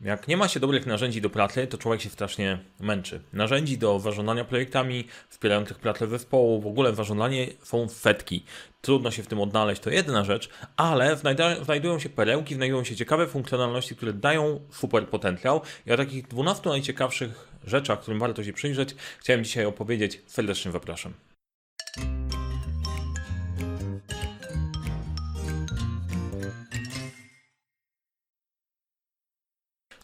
Jak nie ma się dobrych narzędzi do pracy, to człowiek się strasznie męczy. Narzędzi do zarządzania projektami, wspierających pracę zespołu, w ogóle zarządzanie są setki. Trudno się w tym odnaleźć, to jedna rzecz, ale znajdują się perełki, znajdują się ciekawe funkcjonalności, które dają super potencjał. I o takich 12 najciekawszych rzeczach, którym warto się przyjrzeć, chciałem dzisiaj opowiedzieć. Serdecznie zapraszam.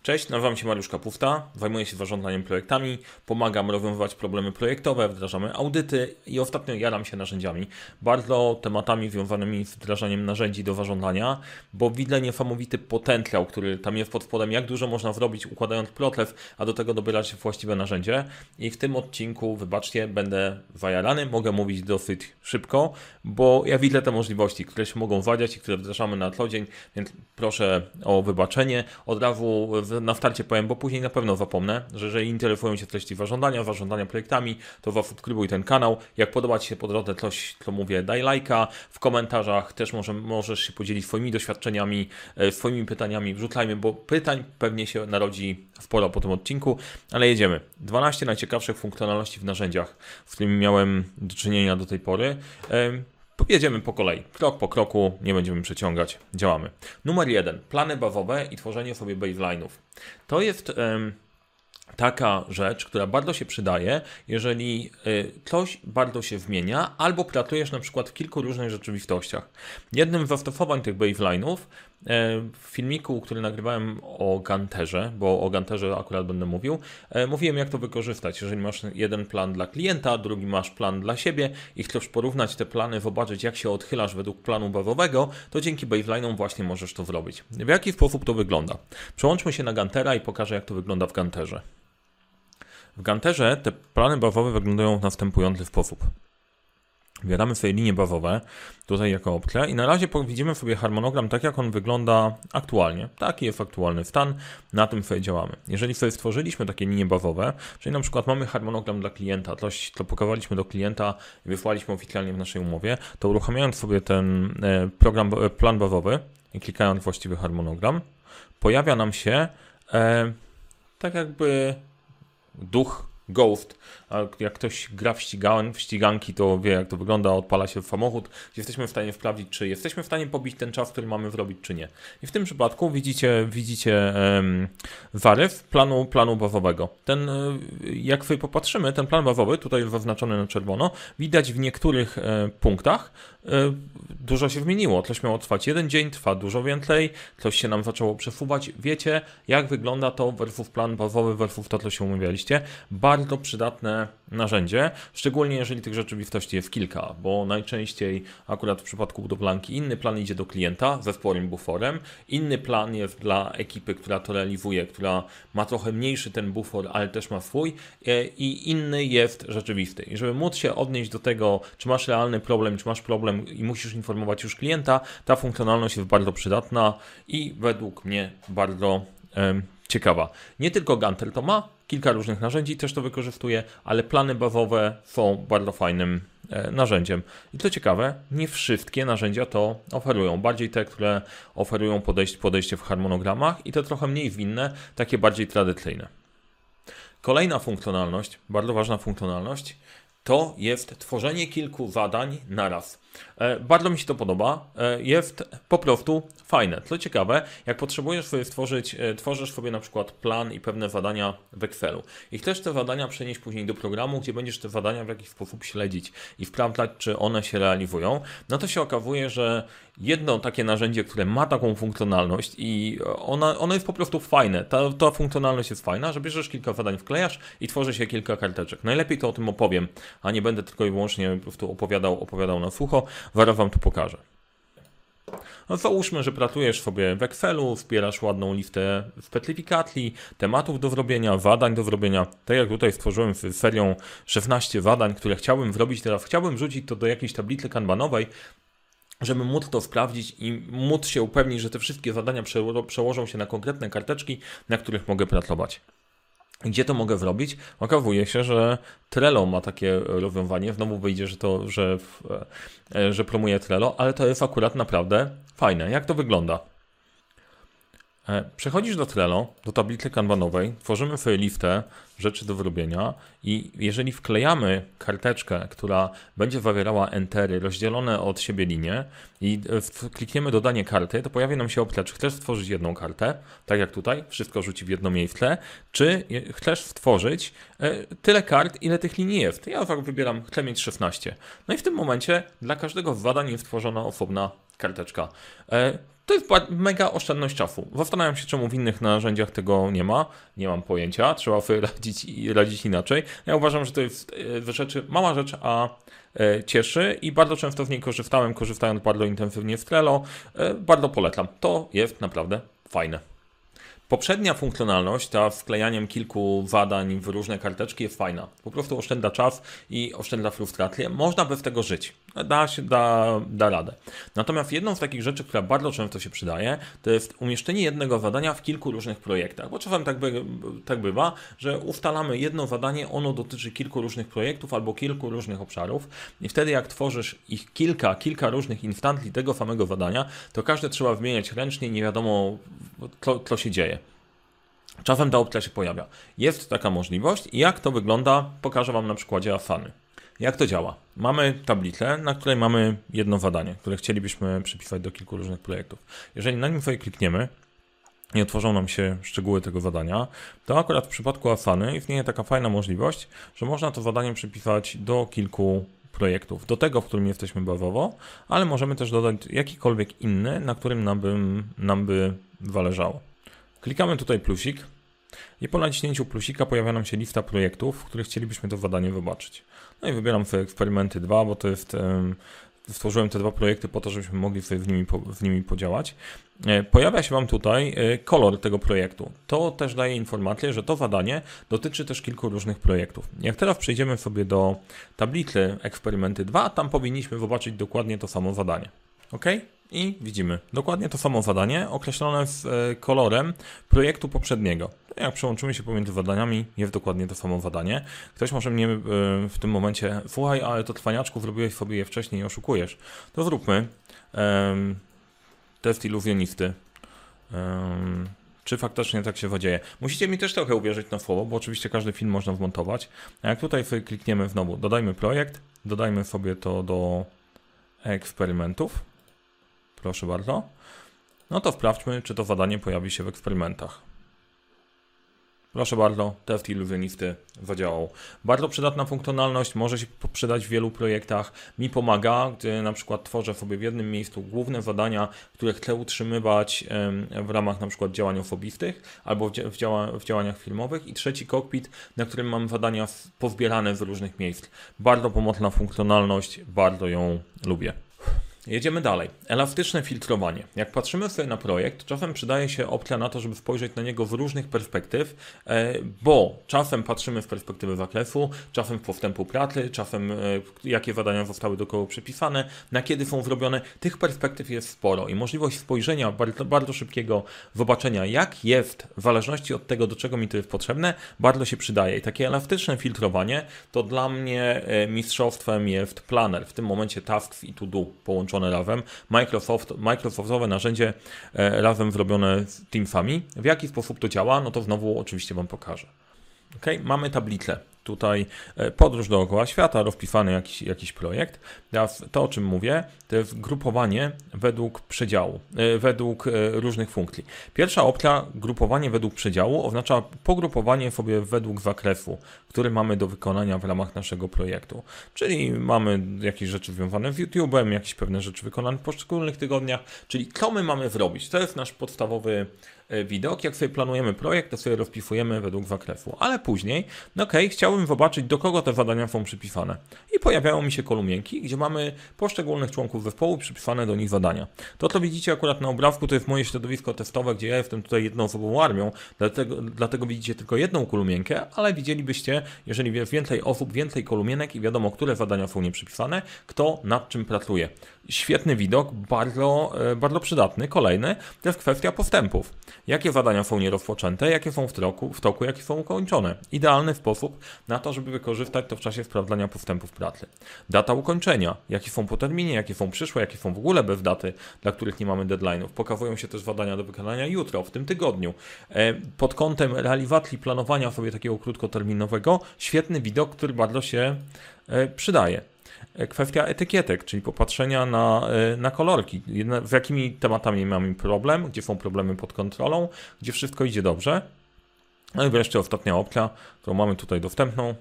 Cześć, nazywam się Mariusz Kapufta, zajmuję się zarządzaniem projektami, pomagam rozwiązywać problemy projektowe, wdrażamy audyty i ostatnio jaram się narzędziami, bardzo tematami związanymi z wdrażaniem narzędzi do zarządzania, bo widzę niesamowity potencjał, który tam jest pod spodem, jak dużo można zrobić układając proces, a do tego dobierać właściwe narzędzie i w tym odcinku, wybaczcie, będę zajarany, mogę mówić dosyć szybko, bo ja widzę te możliwości, które się mogą wadziać i które wdrażamy na co dzień, więc proszę o wybaczenie. Od razu na starcie powiem, bo później na pewno zapomnę, że jeżeli interesują się treści warządania, warządania projektami, to zasubskrybuj ten kanał. Jak podoba Ci się po drodze coś, co mówię, daj lajka. W komentarzach też może, możesz się podzielić swoimi doświadczeniami, e, swoimi pytaniami. Wrzucajmy, bo pytań pewnie się narodzi sporo po tym odcinku, ale jedziemy. 12 najciekawszych funkcjonalności w narzędziach, z którymi miałem do czynienia do tej pory. Jedziemy po kolei, krok po kroku, nie będziemy przeciągać, działamy. Numer jeden, plany bazowe i tworzenie sobie baseline'ów. To jest taka rzecz, która bardzo się przydaje, jeżeli y, coś bardzo się zmienia, albo pracujesz na przykład w kilku różnych rzeczywistościach. Jednym z zastosowań tych baseline'ów w filmiku, który nagrywałem o Ganterze, bo o Ganterze akurat będę mówił, e, mówiłem jak to wykorzystać. Jeżeli masz jeden plan dla klienta, drugi masz plan dla siebie i chcesz porównać te plany, zobaczyć jak się odchylasz według planu bazowego, to dzięki baseline'om właśnie możesz to zrobić. W jaki sposób to wygląda? Przełączmy się na Gantera i pokażę jak to wygląda w Ganterze. W Ganterze te plany bazowe wyglądają w następujący sposób. Wybieramy sobie linie bazowe tutaj jako opcję i na razie widzimy sobie harmonogram tak, jak on wygląda aktualnie. Taki jest aktualny stan, na tym sobie działamy. Jeżeli sobie stworzyliśmy takie linie bazowe, czyli na przykład mamy harmonogram dla klienta, coś, co pokazaliśmy do klienta i wysłaliśmy oficjalnie w naszej umowie, to uruchamiając sobie ten e, program, e, plan bazowy i klikając właściwy harmonogram, pojawia nam się e, tak jakby duch Ghost. A jak ktoś gra w, ścigan, w ściganki, to wie jak to wygląda, odpala się samochód. Jesteśmy w stanie sprawdzić, czy jesteśmy w stanie pobić ten czas, który mamy zrobić, czy nie. I w tym przypadku widzicie, widzicie um, zaryw planu, planu bazowego. Ten, e, jak sobie popatrzymy, ten plan bazowy, tutaj zaznaczony na czerwono, widać w niektórych e, punktach dużo się zmieniło. Coś miało trwać jeden dzień, trwa dużo więcej, coś się nam zaczęło przesuwać. Wiecie, jak wygląda to versus plan bazowy versus to, co się umawialiście. Bardzo przydatne narzędzie, szczególnie jeżeli tych rzeczywistości jest kilka, bo najczęściej akurat w przypadku budowlanki inny plan idzie do klienta ze sporym buforem, inny plan jest dla ekipy, która to realizuje, która ma trochę mniejszy ten bufor, ale też ma swój e, i inny jest rzeczywisty. I żeby móc się odnieść do tego, czy masz realny problem, czy masz problem i musisz informować już klienta, ta funkcjonalność jest bardzo przydatna i według mnie bardzo ciekawa. Nie tylko Gantel to ma, kilka różnych narzędzi też to wykorzystuje, ale plany bazowe są bardzo fajnym e, narzędziem. I to ciekawe, nie wszystkie narzędzia to oferują. Bardziej te, które oferują podejście, podejście w harmonogramach i te trochę mniej winne, takie bardziej tradycyjne. Kolejna funkcjonalność, bardzo ważna funkcjonalność, to jest tworzenie kilku zadań naraz. E, bardzo mi się to podoba. E, jest po prostu fajne. Co ciekawe, jak potrzebujesz sobie stworzyć, e, tworzysz sobie na przykład plan i pewne zadania w Excelu i chcesz te zadania przenieść później do programu, gdzie będziesz te zadania w jakiś sposób śledzić i sprawdzać, czy one się realizują, no to się okazuje, że jedno takie narzędzie, które ma taką funkcjonalność i ona, ono jest po prostu fajne. Ta, ta funkcjonalność jest fajna, że bierzesz kilka zadań, wklejasz i tworzy się kilka karteczek. Najlepiej to o tym opowiem, a nie będę tylko i wyłącznie po prostu opowiadał, opowiadał na sucho. Zaraz Wam to pokażę. No załóżmy, że pracujesz sobie w Excelu, wspierasz ładną listę specyfikacji, tematów do zrobienia, zadań do zrobienia. Tak jak tutaj stworzyłem serią 16 zadań, które chciałbym zrobić teraz, chciałbym rzucić to do jakiejś tablicy kanbanowej, żeby móc to sprawdzić i móc się upewnić, że te wszystkie zadania przełożą się na konkretne karteczki, na których mogę pracować. Gdzie to mogę zrobić? Okazuje się, że Trello ma takie rozwiązanie. Znowu wyjdzie, że to, że, e, że promuje Trello, ale to jest akurat naprawdę fajne. Jak to wygląda? E, przechodzisz do Trello, do tablicy kanbanowej, tworzymy sobie listę rzeczy do wyrobienia i jeżeli wklejamy karteczkę, która będzie zawierała entery rozdzielone od siebie linie i e, klikniemy dodanie karty, to pojawi nam się opcja, czy chcesz stworzyć jedną kartę, tak jak tutaj, wszystko rzuci w jedno miejsce, czy chcesz stworzyć e, tyle kart, ile tych linii jest. Ja wybieram, chcę mieć 16. No i w tym momencie dla każdego zadań jest tworzona osobna karteczka. To jest mega oszczędność czasu. Zastanawiam się, czemu w innych narzędziach tego nie ma. Nie mam pojęcia, trzeba sobie radzić, radzić inaczej. Ja uważam, że to jest e, rzeczy, mała rzecz, a e, cieszy i bardzo często z niej korzystałem, korzystając bardzo intensywnie z Trello. E, bardzo polecam. To jest naprawdę fajne. Poprzednia funkcjonalność, ta wklejaniem kilku zadań w różne karteczki jest fajna. Po prostu oszczędza czas i oszczędza frustrację. Można bez tego żyć. Da się, da, da radę. Natomiast jedną z takich rzeczy, która bardzo często się przydaje, to jest umieszczenie jednego zadania w kilku różnych projektach. Bo czasem tak, by, tak bywa, że ustalamy jedno zadanie, ono dotyczy kilku różnych projektów albo kilku różnych obszarów i wtedy jak tworzysz ich kilka, kilka różnych instancji tego samego zadania, to każde trzeba wymieniać ręcznie, nie wiadomo co, co się dzieje. Czasem ta opcja się pojawia. Jest taka możliwość i jak to wygląda, pokażę Wam na przykładzie Asany. Jak to działa? Mamy tablicę, na której mamy jedno zadanie, które chcielibyśmy przypisać do kilku różnych projektów. Jeżeli na nim sobie klikniemy i otworzą nam się szczegóły tego zadania, to akurat w przypadku Asany istnieje taka fajna możliwość, że można to zadanie przypisać do kilku projektów. Do tego, w którym jesteśmy bazowo, ale możemy też dodać jakikolwiek inny, na którym nam by, nam by zależało. Klikamy tutaj plusik i po naciśnięciu plusika pojawia nam się lista projektów, w których chcielibyśmy to zadanie zobaczyć. No i wybieram sobie eksperymenty 2, bo to jest stworzyłem te dwa projekty po to, żebyśmy mogli sobie w nimi, w nimi podziałać. E, pojawia się Wam tutaj e, kolor tego projektu. To też daje informację, że to zadanie dotyczy też kilku różnych projektów. Jak teraz przejdziemy sobie do tablicy eksperymenty 2, tam powinniśmy zobaczyć dokładnie to samo zadanie. OK? I widzimy dokładnie to samo zadanie określone z e, kolorem projektu poprzedniego. Jak przełączymy się pomiędzy zadaniami, jest dokładnie to samo zadanie. Ktoś może mnie e, w tym momencie, słuchaj, ale to trwaniaczku zrobiłeś sobie je wcześniej i oszukujesz. To zróbmy um, test iluzjonisty. Um, czy faktycznie tak się zadzieje. Musicie mi też trochę uwierzyć na słowo, bo oczywiście każdy film można wmontować. A jak tutaj klikniemy znowu, dodajmy projekt, dodajmy sobie to do eksperymentów. Proszę bardzo. No to sprawdźmy, czy to zadanie pojawi się w eksperymentach. Proszę bardzo, test iluzjonisty zadziałał. Bardzo przydatna funkcjonalność, może się przydać w wielu projektach. Mi pomaga, gdy na przykład tworzę sobie w jednym miejscu główne zadania, które chcę utrzymywać w ramach na przykład działań osobistych albo w, działa w działaniach filmowych i trzeci kokpit, na którym mam zadania pozbierane z różnych miejsc. Bardzo pomocna funkcjonalność, bardzo ją lubię. Jedziemy dalej. Elastyczne filtrowanie. Jak patrzymy sobie na projekt, czasem przydaje się opcja na to, żeby spojrzeć na niego w różnych perspektyw, e, bo czasem patrzymy w perspektywy zakresu, czasem postępu pracy, czasem e, jakie zadania zostały do kogo na kiedy są zrobione. Tych perspektyw jest sporo i możliwość spojrzenia bardzo, bardzo szybkiego, zobaczenia jak jest, w zależności od tego, do czego mi to jest potrzebne, bardzo się przydaje. I takie elastyczne filtrowanie to dla mnie e, mistrzostwem jest Planner, w tym momencie Tasks i To Do połączone połączone razem, Microsoft, Microsoftowe narzędzie e, razem zrobione z Teamsami. W jaki sposób to działa, no to znowu oczywiście Wam pokażę. Ok, mamy tablicę tutaj e, podróż dookoła świata, rozpisany jakiś, jakiś projekt. Teraz to, o czym mówię, to jest grupowanie według przedziału, e, według e, różnych funkcji. Pierwsza opcja, grupowanie według przedziału, oznacza pogrupowanie sobie według zakresu, który mamy do wykonania w ramach naszego projektu. Czyli mamy jakieś rzeczy związane z YouTube'em, jakieś pewne rzeczy wykonane w poszczególnych tygodniach, czyli co my mamy zrobić. To jest nasz podstawowy E, widok. Jak sobie planujemy projekt, to sobie rozpisujemy według zakresu. Ale później, no okej, chciałbym zobaczyć, do kogo te zadania są przypisane. I pojawiają mi się kolumnienki, gdzie mamy poszczególnych członków zespołu przypisane do nich zadania. To, co widzicie akurat na obrazku, to jest moje środowisko testowe, gdzie ja jestem tutaj jednoosobową armią, dlatego, dlatego widzicie tylko jedną kolumienkę, ale widzielibyście, jeżeli jest więcej osób, więcej kolumienek i wiadomo, które zadania są nieprzypisane, kto nad czym pracuje. Świetny widok, bardzo, e, bardzo przydatny. Kolejny to jest kwestia postępów. Jakie zadania są nierozpoczęte, jakie są w toku, w toku, jakie są ukończone. Idealny sposób na to, żeby wykorzystać to w czasie sprawdzania postępów pracy. Data ukończenia, jakie są po terminie, jakie są przyszłe, jakie są w ogóle bez daty, dla których nie mamy deadline'ów. Pokazują się też zadania do wykonania jutro, w tym tygodniu. E, pod kątem realizacji, planowania sobie takiego krótkoterminowego, świetny widok, który bardzo się e, przydaje. E, kwestia etykietek, czyli popatrzenia na, e, na kolorki. Z jakimi tematami mamy problem, gdzie są problemy pod kontrolą, gdzie wszystko idzie dobrze. No i wreszcie ostatnia opcja, którą mamy tutaj dostępną.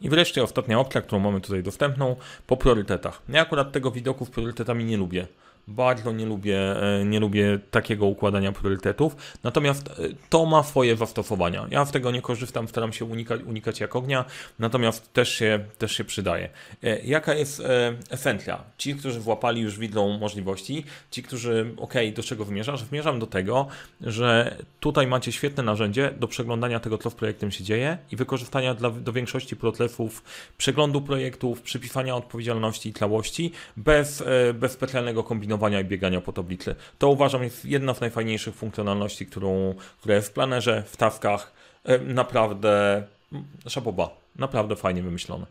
I wreszcie ostatnia opcja, którą mamy tutaj dostępną, po priorytetach. Ja akurat tego widoku z priorytetami nie lubię. Bardzo nie lubię, e, nie lubię takiego układania priorytetów, natomiast e, to ma swoje zastosowania. Ja z tego nie korzystam, staram się unikać, unikać jak ognia, natomiast też się, też się przydaje. E, jaka jest esencja? Ci, którzy włapali już widzą możliwości, ci, którzy, ok, do czego wymierzasz? Wymierzam do tego, że tutaj macie świetne narzędzie do przeglądania tego, co z projektem się dzieje i wykorzystania dla, do większości procesów przeglądu projektów, przypisania odpowiedzialności i całości bez, bez specjalnego kombinowania kombinowania i biegania po tablicy. To uważam jest jedna z najfajniejszych funkcjonalności, którą, która jest w planerze, w tawkach. E, naprawdę szaboba, naprawdę fajnie wymyślone.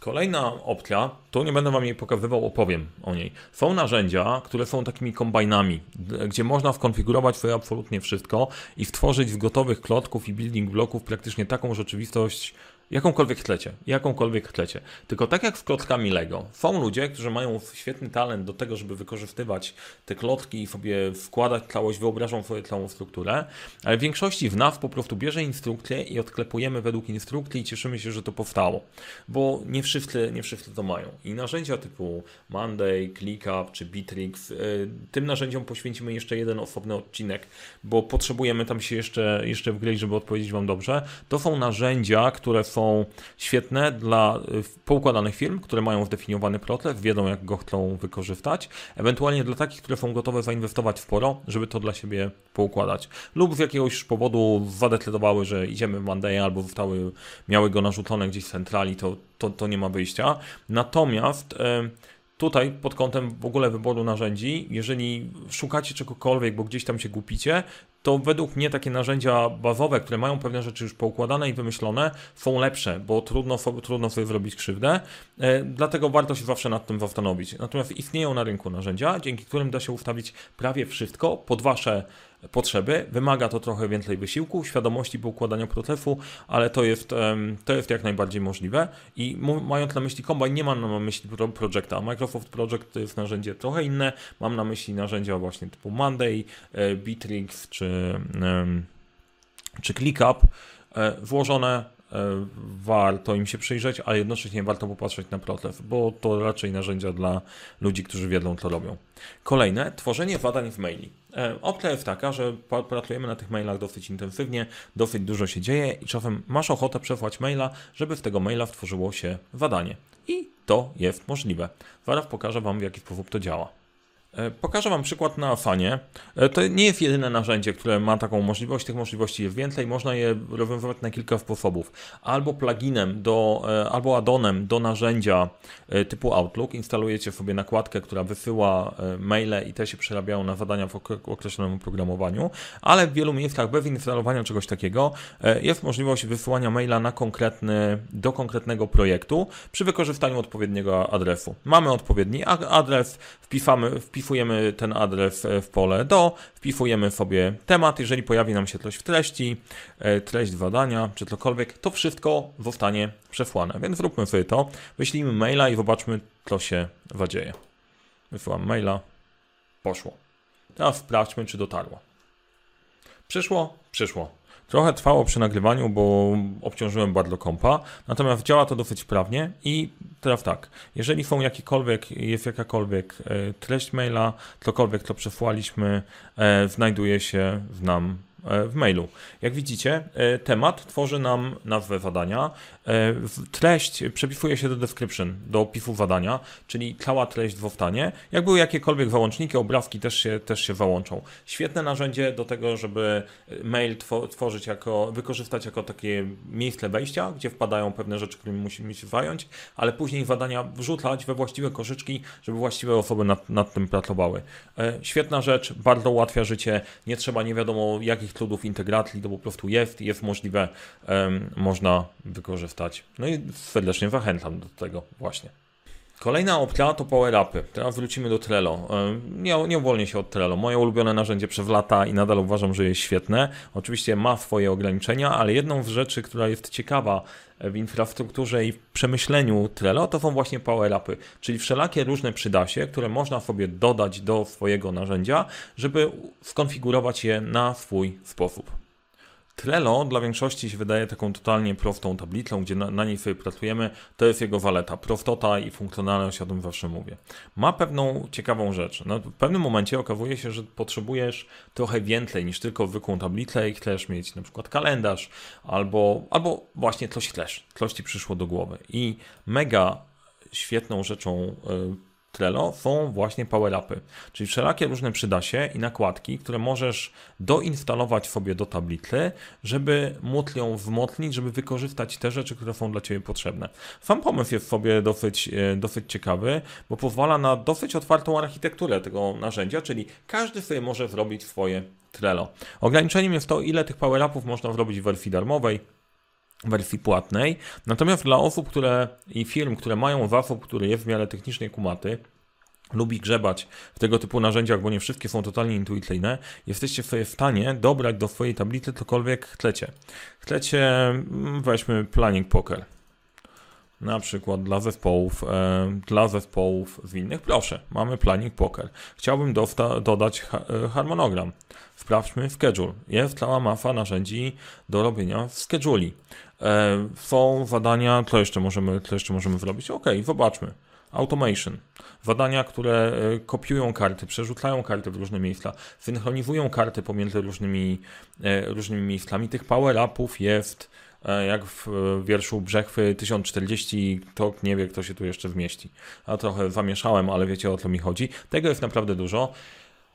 Kolejna opcja, to nie będę Wam jej pokazywał, opowiem o niej. Są narzędzia, które są takimi kombajnami, gdzie można skonfigurować sobie absolutnie wszystko i stworzyć z gotowych klocków i building bloków praktycznie taką rzeczywistość, Jakąkolwiek chcecie, jakąkolwiek chcecie. Tylko tak jak z klockami Lego, są ludzie, którzy mają świetny talent do tego, żeby wykorzystywać te klocki i sobie wkładać całość, wyobrażą sobie całą strukturę, ale w większości w NAW po prostu bierze instrukcję i odklepujemy według instrukcji i cieszymy się, że to powstało. Bo nie wszyscy, nie wszyscy to mają. I narzędzia typu Monday, ClickUp czy Bitrix, y, tym narzędziom poświęcimy jeszcze jeden osobny odcinek, bo potrzebujemy tam się jeszcze, jeszcze wgryźć, żeby odpowiedzieć Wam dobrze. To są narzędzia, które są są świetne dla y, poukładanych firm, które mają zdefiniowany proces, wiedzą jak go chcą wykorzystać, ewentualnie dla takich, które są gotowe zainwestować w sporo, żeby to dla siebie poukładać. Lub z jakiegoś powodu zadecydowały, że idziemy w Monday albo zostały, miały go narzucone gdzieś w centrali, to, to, to nie ma wyjścia. Natomiast tutaj pod kątem w ogóle wyboru narzędzi, jeżeli szukacie czegokolwiek, bo gdzieś tam się gupicie, to według mnie takie narzędzia bazowe, które mają pewne rzeczy już poukładane i wymyślone, są lepsze, bo trudno, trudno sobie zrobić krzywdę, e, dlatego warto się zawsze nad tym zastanowić. Natomiast istnieją na rynku narzędzia, dzięki którym da się ustawić prawie wszystko pod wasze potrzeby. Wymaga to trochę więcej wysiłku, świadomości poukładania procesu, ale to jest, to jest jak najbardziej możliwe. I mając na myśli Combine, nie mam na myśli Projecta. Microsoft Project to jest narzędzie trochę inne. Mam na myśli narzędzia właśnie typu Monday, e, Bitrix czy, czy ClickUp. E, włożone e, warto im się przyjrzeć, ale jednocześnie warto popatrzeć na proces, bo to raczej narzędzia dla ludzi, którzy wiedzą, co robią. Kolejne, tworzenie zadań w maili. E, opcja jest taka, że pracujemy na tych mailach dosyć intensywnie, dosyć dużo się dzieje i czasem masz ochotę przesłać maila, żeby z tego maila stworzyło się zadanie. I to jest możliwe. Zaraz pokażę Wam, w jaki sposób to działa. E, pokażę Wam przykład na Asanie. E, to nie jest jedyne narzędzie, które ma taką możliwość. Tych możliwości jest więcej. Można je rozwiązywać na kilka sposobów. Albo pluginem, do, e, albo addonem do narzędzia typu Outlook. Instalujecie sobie nakładkę, która wysyła maile i te się przerabiają na zadania w określonym oprogramowaniu. Ale w wielu miejscach bez instalowania czegoś takiego jest możliwość wysyłania maila na konkretny, do konkretnego projektu przy wykorzystaniu odpowiedniego adresu. Mamy odpowiedni adres, wpisamy, wpisamy wpisujemy ten adres w pole do, wpisujemy sobie temat, jeżeli pojawi nam się coś w treści, e, treść zadania, czy cokolwiek, to wszystko zostanie przesłane. Więc zróbmy sobie to, wyślijmy maila i zobaczmy, co się zadzieje. Wysyłam maila, poszło. Teraz sprawdźmy, czy dotarło. Przyszło? Przyszło. Trochę trwało przy nagrywaniu, bo obciążyłem bardzo kompa, natomiast działa to dosyć sprawnie i teraz tak, jeżeli są jakiekolwiek, jest jakakolwiek e, treść maila, cokolwiek, co przesłaliśmy, e, znajduje się w nam w mailu. Jak widzicie, e, temat tworzy nam nazwę zadania, treść przepisuje się do description, do opisu zadania, czyli cała treść w Oftanie. Jak były jakiekolwiek załączniki, obrazki też się, też się załączą. Świetne narzędzie do tego, żeby mail tworzyć jako, wykorzystać jako takie miejsce wejścia, gdzie wpadają pewne rzeczy, którymi musimy się zająć, ale później zadania wrzucać we właściwe koszyczki, żeby właściwe osoby nad, nad tym pracowały. Świetna rzecz, bardzo ułatwia życie, nie trzeba nie wiadomo jakich trudów integracji, to po prostu jest, jest możliwe, można wykorzystać. No i serdecznie zachęcam do tego właśnie. Kolejna opcja to power upy. Teraz wrócimy do Trello. Nie, nie uwolnię się od Trello. Moje ulubione narzędzie przez lata i nadal uważam, że jest świetne. Oczywiście ma swoje ograniczenia, ale jedną z rzeczy, która jest ciekawa w infrastrukturze i w przemyśleniu Trello, to są właśnie power upy, czyli wszelakie różne przydasie, które można sobie dodać do swojego narzędzia, żeby skonfigurować je na swój sposób. Trello dla większości się wydaje taką totalnie prostą tablicą, gdzie na, na niej sobie pracujemy. To jest jego waleta, prostota i funkcjonalność, o tym zawsze mówię. Ma pewną ciekawą rzecz. No, w pewnym momencie okazuje się, że potrzebujesz trochę więcej niż tylko zwykłą tablicę i chcesz mieć na przykład kalendarz albo, albo właśnie coś chcesz, coś ci przyszło do głowy. I mega świetną rzeczą yy, Trello są właśnie power-upy, czyli wszelakie różne przydasie i nakładki, które możesz doinstalować sobie do tablicy, żeby móc ją wzmocnić, żeby wykorzystać te rzeczy, które są dla Ciebie potrzebne. Sam pomysł jest sobie dosyć, e, dosyć ciekawy, bo pozwala na dosyć otwartą architekturę tego narzędzia, czyli każdy sobie może zrobić swoje Trello. Ograniczeniem jest to, ile tych power-upów można zrobić w wersji darmowej, wersji płatnej. Natomiast dla osób, które i firm, które mają zasób, który jest w miarę technicznie kumaty, lubi grzebać w tego typu narzędziach, bo nie wszystkie są totalnie intuicyjne, jesteście w stanie dobrać do swojej tablicy cokolwiek chcecie. Chcecie, mm, weźmy Planning Poker. Na przykład dla zespołów, e, dla zespołów zwinnych. Proszę, mamy Planning Poker. Chciałbym dodać ha e, harmonogram. Sprawdźmy schedule. Jest cała masa narzędzi do robienia scheduli. E, są zadania, co jeszcze możemy, co jeszcze możemy zrobić? Ok, zobaczmy. Automation. Zadania, które e, kopiują karty, przerzucają karty w różne miejsca, synchronizują karty pomiędzy różnymi, e, różnymi miejscami. Tych power-upów jest jak w wierszu Brzechwy 1040, to nie wie, kto się tu jeszcze wmieści. A trochę zamieszałem, ale wiecie o co mi chodzi. Tego jest naprawdę dużo.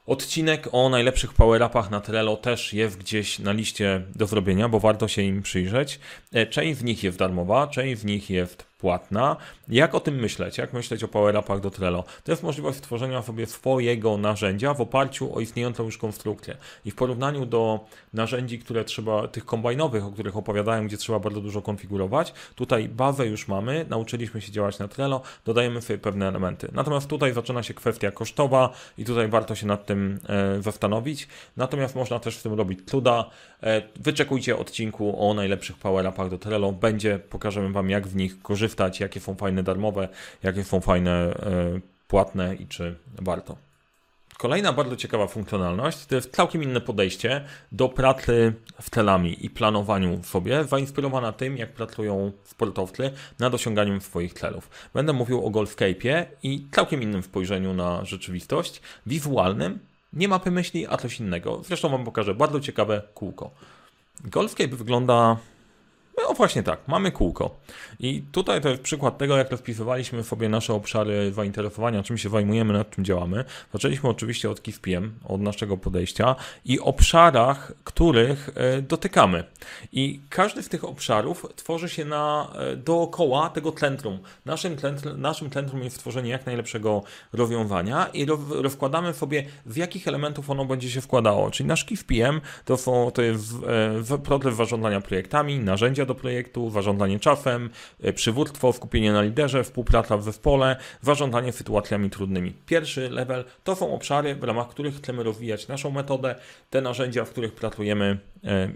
Odcinek o najlepszych power-upach na Trello też jest gdzieś na liście do zrobienia, bo warto się im przyjrzeć. E, część z nich jest darmowa, część z nich jest płatna. Jak o tym myśleć? Jak myśleć o power-upach do Trello? To jest możliwość stworzenia sobie swojego narzędzia w oparciu o istniejącą już konstrukcję. I w porównaniu do narzędzi, które trzeba, tych kombajnowych, o których opowiadałem, gdzie trzeba bardzo dużo konfigurować, tutaj bazę już mamy, nauczyliśmy się działać na Trello, dodajemy sobie pewne elementy. Natomiast tutaj zaczyna się kwestia kosztowa i tutaj warto się nad tym e, zastanowić. Natomiast można też w tym robić cuda. E, wyczekujcie odcinku o najlepszych power-upach do Trello. Będzie, pokażemy Wam jak w nich korzystać korzystać, jakie są fajne darmowe, jakie są fajne e, płatne i czy warto. Kolejna bardzo ciekawa funkcjonalność to jest całkiem inne podejście do pracy z celami i planowaniu sobie, zainspirowana tym, jak pracują sportowcy nad osiąganiem swoich celów. Będę mówił o Golfcape'ie i całkiem innym spojrzeniu na rzeczywistość, wizualnym, nie mapy myśli, a coś innego. Zresztą Wam pokażę bardzo ciekawe kółko. Golfcape wygląda no właśnie tak, mamy kółko. I tutaj to jest przykład tego, jak rozpisywaliśmy sobie nasze obszary zainteresowania, czym się zajmujemy, nad czym działamy. Zaczęliśmy oczywiście od KIFPM, od naszego podejścia i obszarach, których e, dotykamy. I każdy z tych obszarów tworzy się na, e, dookoła tego centrum. Naszym, naszym centrum jest stworzenie jak najlepszego rozwiązania i rozkładamy sobie, z jakich elementów ono będzie się wkładało. Czyli nasz KIFPM to, są, to jest e, proces zarządzania projektami, narzędzia do projektu, zarządzanie czasem, e, przywództwo, skupienie na liderze, współpraca w zespole, zarządzanie sytuacjami trudnymi. Pierwszy level to są obszary, w ramach których chcemy rozwijać naszą metodę, te narzędzia, w których pracujemy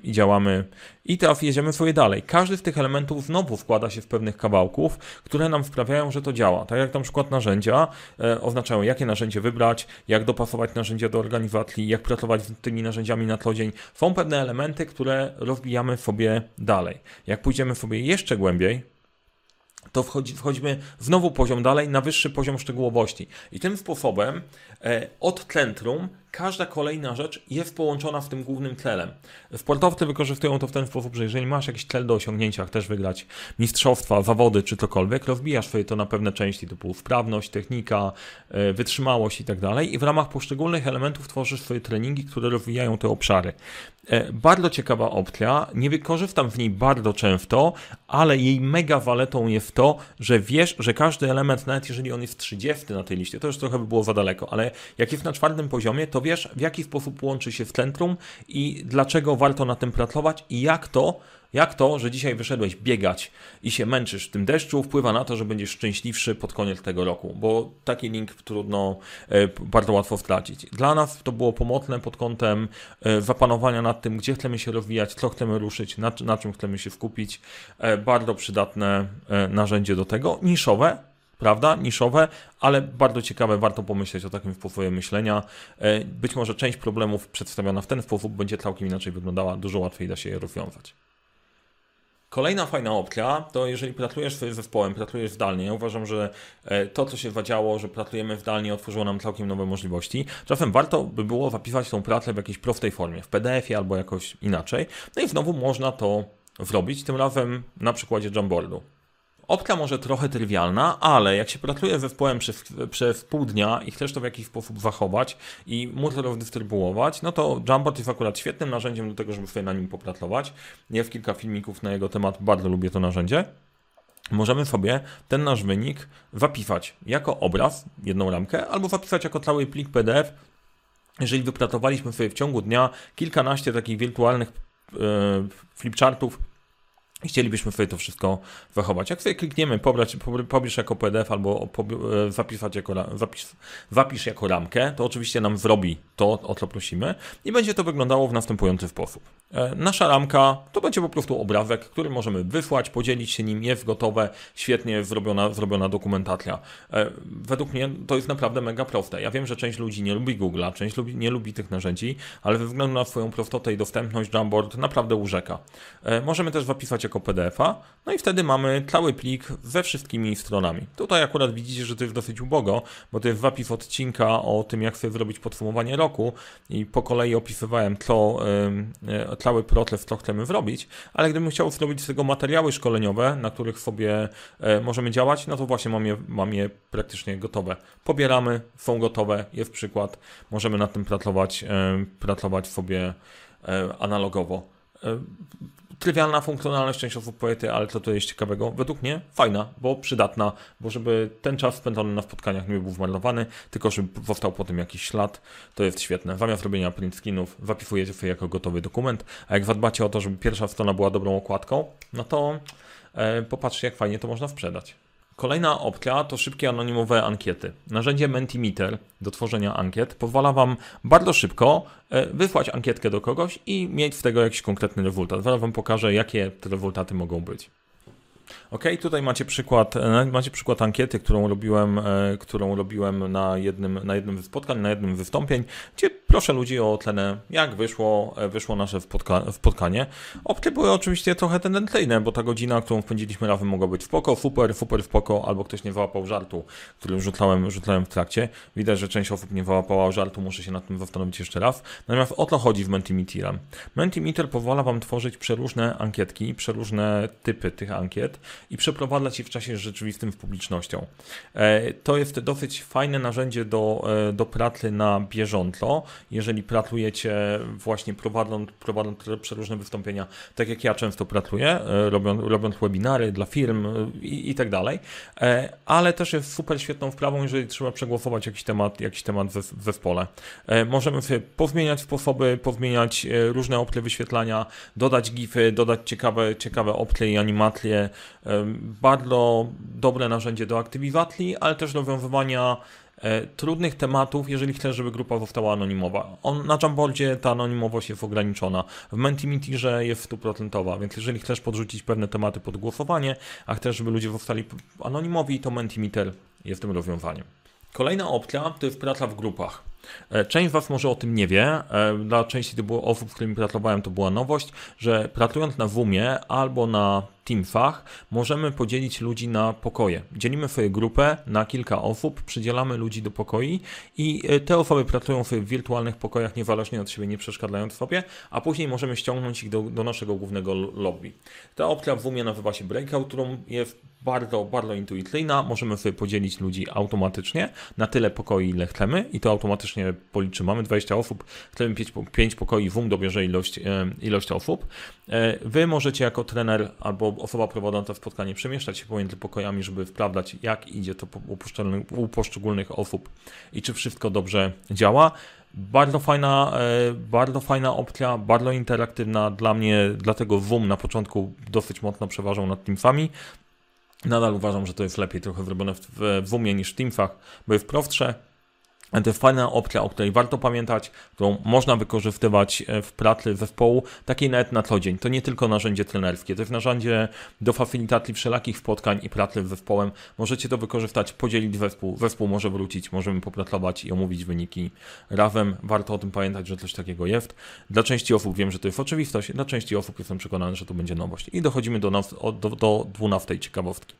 i działamy i teraz jedziemy sobie dalej. Każdy z tych elementów znowu wkłada się w pewnych kawałków, które nam sprawiają, że to działa. Tak jak na przykład narzędzia e, oznaczają, jakie narzędzie wybrać, jak dopasować narzędzia do organizacji, jak pracować z tymi narzędziami na co dzień. Są pewne elementy, które rozwijamy sobie dalej. Jak pójdziemy sobie jeszcze głębiej, to wchodzi, wchodzimy znowu poziom dalej na wyższy poziom szczegółowości. I tym sposobem e, od centrum każda kolejna rzecz jest połączona w tym głównym celem. Sportowcy wykorzystują to w ten sposób, że jeżeli masz jakiś cel do osiągnięcia, chcesz wygrać mistrzostwa, zawody czy cokolwiek, rozbijasz sobie to na pewne części typu wprawność, technika, e, wytrzymałość i tak dalej i w ramach poszczególnych elementów tworzysz swoje treningi, które rozwijają te obszary. E, bardzo ciekawa opcja, nie wykorzystam w niej bardzo często, ale jej mega waletą jest to, że wiesz, że każdy element, nawet jeżeli on jest 30 na tej liście, to już trochę by było za daleko, ale jak jest na czwartym poziomie, to wiesz w jaki sposób łączy się z centrum i dlaczego warto na tym pracować i jak to jak to, że dzisiaj wyszedłeś biegać i się męczysz w tym deszczu, wpływa na to, że będziesz szczęśliwszy pod koniec tego roku, bo taki link trudno, e, bardzo łatwo stracić. Dla nas to było pomocne pod kątem e, zapanowania nad tym, gdzie chcemy się rozwijać, co chcemy ruszyć, na, na czym chcemy się skupić. E, bardzo przydatne narzędzie do tego, niszowe, prawda, niszowe, ale bardzo ciekawe, warto pomyśleć o takim sposobie myślenia. Być może część problemów przedstawiona w ten sposób będzie całkiem inaczej wyglądała, dużo łatwiej da się je rozwiązać. Kolejna fajna opcja to jeżeli pracujesz z zespołem, pracujesz zdalnie. Ja uważam, że e, to, co się zadziało, że pracujemy zdalnie, otworzyło nam całkiem nowe możliwości. Czasem warto by było zapisać tą pracę w jakiejś prostej formie, w PDF-ie albo jakoś inaczej. No i znowu można to zrobić, tym razem na przykładzie Jamboardu. Opcja może trochę trywialna, ale jak się pracuje zespołem przez, przez pół dnia i chcesz to w jakiś sposób zachować i móc to rozdystrybuować, no to Jamboard jest akurat świetnym narzędziem do tego, żeby sobie na nim popracować. Jest kilka filmików na jego temat, bardzo lubię to narzędzie. Możemy sobie ten nasz wynik zapisać jako obraz, jedną ramkę, albo zapisać jako cały plik PDF. Jeżeli wypracowaliśmy sobie w ciągu dnia kilkanaście takich wirtualnych yy, flipchartów, chcielibyśmy sobie to wszystko zachować. Jak sobie klikniemy pobrać, pobierz jako PDF albo e, zapisać jako, zapis, zapisz jako ramkę, to oczywiście nam zrobi to, o co prosimy i będzie to wyglądało w następujący sposób. E, nasza ramka to będzie po prostu obrazek, który możemy wysłać, podzielić się nim, jest gotowe, świetnie zrobiona, zrobiona dokumentacja. E, według mnie to jest naprawdę mega proste. Ja wiem, że część ludzi nie lubi Google'a, część lubi, nie lubi tych narzędzi, ale ze względu na swoją prostotę i dostępność Jamboard naprawdę urzeka. Możemy też zapisać jako PDF-a, no i wtedy mamy cały plik ze wszystkimi stronami. Tutaj akurat widzicie, że to jest dosyć ubogo, bo to jest zapis odcinka o tym, jak sobie zrobić podsumowanie roku. I po kolei opisywałem to, yy, cały proces, co chcemy zrobić, ale gdybym chciał zrobić z tego materiały szkoleniowe, na których sobie yy, możemy działać, no to właśnie mam je, mam je praktycznie gotowe. Pobieramy, są gotowe, jest przykład, możemy nad tym pracować, yy, pracować sobie analogowo trywialna funkcjonalność częściowo poety, ale co to jest ciekawego? Według mnie fajna, bo przydatna, bo żeby ten czas spędzony na spotkaniach nie był zmarnowany, tylko żeby powstał po tym jakiś ślad, to jest świetne. Zamiast robienia print skinów, zapisujecie sobie jako gotowy dokument, a jak zadbacie o to, żeby pierwsza strona była dobrą okładką, no to e, popatrzcie jak fajnie to można sprzedać. Kolejna opcja to szybkie anonimowe ankiety. Narzędzie Mentimeter do tworzenia ankiet pozwala Wam bardzo szybko e, wysłać ankietkę do kogoś i mieć z tego jakiś konkretny rezultat. Zaraz Wam pokażę, jakie te rezultaty mogą być. Ok, tutaj macie przykład, e, macie przykład ankiety, którą robiłem, e, którą robiłem na jednym, na jednym spotkań, na jednym wystąpień, gdzie proszę ludzi o ocenę, jak wyszło, e, wyszło nasze spotka spotkanie. Opcje były oczywiście trochę tendencyjne, bo ta godzina, którą spędziliśmy razem mogła być spoko, super, super spoko, albo ktoś nie załapał żartu, który rzucałem, rzucałem w trakcie. Widać, że część osób nie załapała żartu, muszę się nad tym zastanowić jeszcze raz. Natomiast o to chodzi w Mentimeterem. Mentimeter pozwala Wam tworzyć przeróżne ankietki, przeróżne typy tych ankiet, i przeprowadzać je w czasie rzeczywistym z publicznością. E, to jest dosyć fajne narzędzie do, e, do pracy na bieżąco, jeżeli pracujecie właśnie prowadząc, prowadząc przeróżne wystąpienia, tak jak ja często pracuję, e, robiąc, robiąc webinary dla firm i, i tak dalej, ale też jest super świetną sprawą, jeżeli trzeba przegłosować jakiś temat, jakiś temat w zespole. Możemy sobie pozmieniać sposoby, pozmieniać różne opcje wyświetlania, dodać gify, dodać ciekawe, ciekawe opcje i animacje, bardzo dobre narzędzie do aktywizacji, ale też do wiązywania e, trudnych tematów, jeżeli chcesz, żeby grupa została anonimowa. On, na Jamboardzie ta anonimowość jest ograniczona. W Mentimeterze jest stuprocentowa, więc jeżeli chcesz podrzucić pewne tematy pod głosowanie, a chcesz, żeby ludzie zostali anonimowi, to Mentimeter jest tym rozwiązaniem. Kolejna opcja to jest praca w grupach. E, część z Was może o tym nie wie. E, dla części to było osób, z którymi pracowałem, to była nowość, że pracując na Zoomie albo na Teamsach możemy podzielić ludzi na pokoje. Dzielimy swoją grupę na kilka osób, przydzielamy ludzi do pokoi i e, te osoby pracują w wirtualnych pokojach niezależnie od siebie, nie przeszkadzając sobie, a później możemy ściągnąć ich do, do naszego głównego lobby. Ta opcja w Zoomie nazywa się Breakout Room, jest bardzo, bardzo intuicyjna. Możemy sobie podzielić ludzi automatycznie na tyle pokoi, ile chcemy i to automatycznie policzy. Mamy 20 osób, chcemy 5, 5 pokoi, WUM dobierze ilość, e, ilość osób. E, wy możecie jako trener albo osoba prowadząca spotkanie przemieszczać się pomiędzy pokojami, żeby sprawdzać, jak idzie to u poszczególnych osób i czy wszystko dobrze działa. Bardzo fajna, e, bardzo fajna opcja, bardzo interaktywna. Dla mnie, dlatego WUM na początku dosyć mocno przeważał nad Teamsami. Nadal uważam, że to jest lepiej trochę zrobione w, w, umie niż w Teamsach, bo jest prostsze, to jest fajna opcja, o której warto pamiętać, którą można wykorzystywać e, w pracy zespołu, takiej nawet na co dzień. To nie tylko narzędzie trenerskie, to jest narzędzie do facylitacji wszelakich spotkań i pracy z zespołem. Możecie to wykorzystać, podzielić zespół, zespół może wrócić, możemy popracować i omówić wyniki razem. Warto o tym pamiętać, że coś takiego jest. Dla części osób wiem, że to jest oczywistość, dla części osób jestem przekonany, że to będzie nowość. I dochodzimy do, do, do 12 ciekawostki.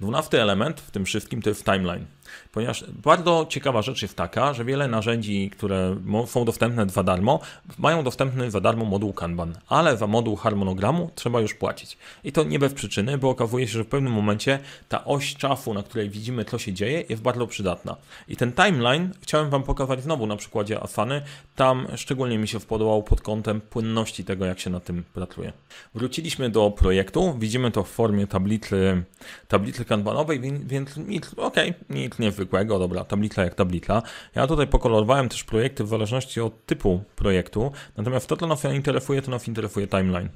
Dwunasty element w tym wszystkim to jest timeline. Ponieważ bardzo ciekawa rzecz jest taka, że wiele narzędzi, które są dostępne za darmo, mają dostępny za darmo moduł Kanban, ale za moduł harmonogramu trzeba już płacić. I to nie bez przyczyny, bo okazuje się, że w pewnym momencie ta oś czasu, na której widzimy, co się dzieje, jest bardzo przydatna. I ten timeline chciałem Wam pokazać znowu na przykładzie Asany. Tam szczególnie mi się podobał pod kątem płynności tego, jak się na tym pracuje. Wróciliśmy do projektu, widzimy to w formie tablicy, tablicy kanbanowej, więc nic, okej, okay, nic niezwykłego, dobra, tablica jak tablica. Ja tutaj pokolorowałem też projekty w zależności od typu projektu, natomiast to, co nas interesuje, to nas interesuje timeline,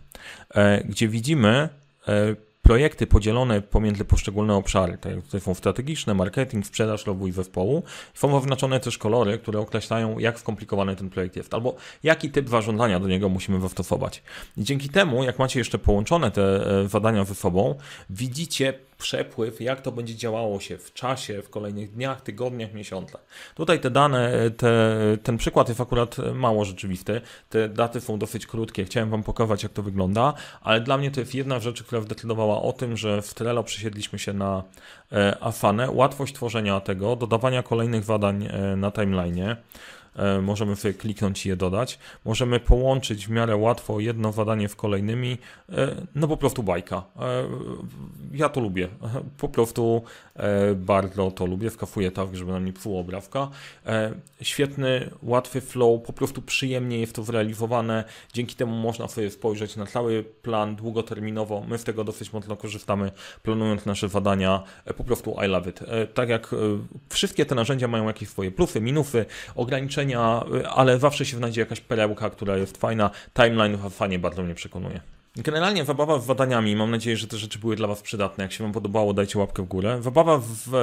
e, gdzie widzimy e, projekty podzielone pomiędzy poszczególne obszary. Tutaj są strategiczne, marketing, sprzedaż, rozwój zespołu. Są oznaczone też kolory, które określają, jak skomplikowany ten projekt jest, albo jaki typ zarządzania do niego musimy zastosować. I dzięki temu, jak macie jeszcze połączone te e, zadania ze sobą, widzicie przepływ, jak to będzie działało się w czasie, w kolejnych dniach, tygodniach, miesiącach. Tutaj te dane, te, ten przykład jest akurat mało rzeczywisty. Te daty są dosyć krótkie. Chciałem Wam pokazać, jak to wygląda, ale dla mnie to jest jedna rzecz, która zdecydowała o tym, że w Trello przesiedliśmy się na e, Afanę. Łatwość tworzenia tego, dodawania kolejnych zadań e, na timeline. E, możemy sobie kliknąć i je dodać. Możemy połączyć w miarę łatwo jedno zadanie w kolejnymi, e, no po prostu bajka. E, ja to lubię, po prostu bardzo to lubię, skafuję tak, żeby nam nie psuło obrawka. Świetny, łatwy flow, po prostu przyjemnie jest to zrealizowane, dzięki temu można sobie spojrzeć na cały plan długoterminowo, my z tego dosyć mocno korzystamy, planując nasze zadania, po prostu I love it. Tak jak wszystkie te narzędzia mają jakieś swoje plusy, minusy, ograniczenia, ale zawsze się znajdzie jakaś perełka, która jest fajna. Timeline w fanie bardzo mnie przekonuje. Generalnie zabawa z zadaniami, mam nadzieję, że te rzeczy były dla Was przydatne. Jak się Wam podobało, dajcie łapkę w górę. Zabawa w e,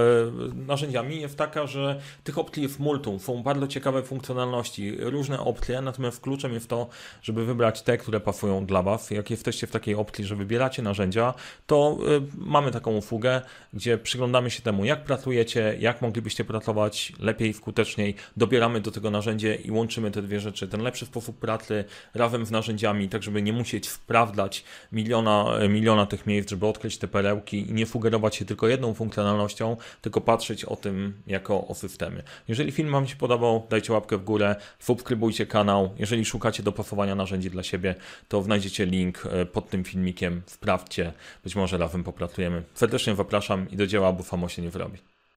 narzędziami jest taka, że tych opcji jest multum, są bardzo ciekawe funkcjonalności, różne opcje, natomiast kluczem jest to, żeby wybrać te, które pasują dla Was. Jak jesteście w takiej opcji, że wybieracie narzędzia, to e, mamy taką usługę, gdzie przyglądamy się temu, jak pracujecie, jak moglibyście pracować lepiej, skuteczniej, dobieramy do tego narzędzie i łączymy te dwie rzeczy. Ten lepszy sposób pracy razem z narzędziami, tak żeby nie musieć sprawdzać, miliona, miliona tych miejsc, żeby odkryć te perełki i nie sugerować się tylko jedną funkcjonalnością, tylko patrzeć o tym jako o systemie. Jeżeli film Wam się podobał, dajcie łapkę w górę, subskrybujcie kanał. Jeżeli szukacie dopasowania narzędzi dla siebie, to znajdziecie link e, pod tym filmikiem, sprawdźcie, być może razem popracujemy. Serdecznie zapraszam i do dzieła, bo samo się nie wyrobi.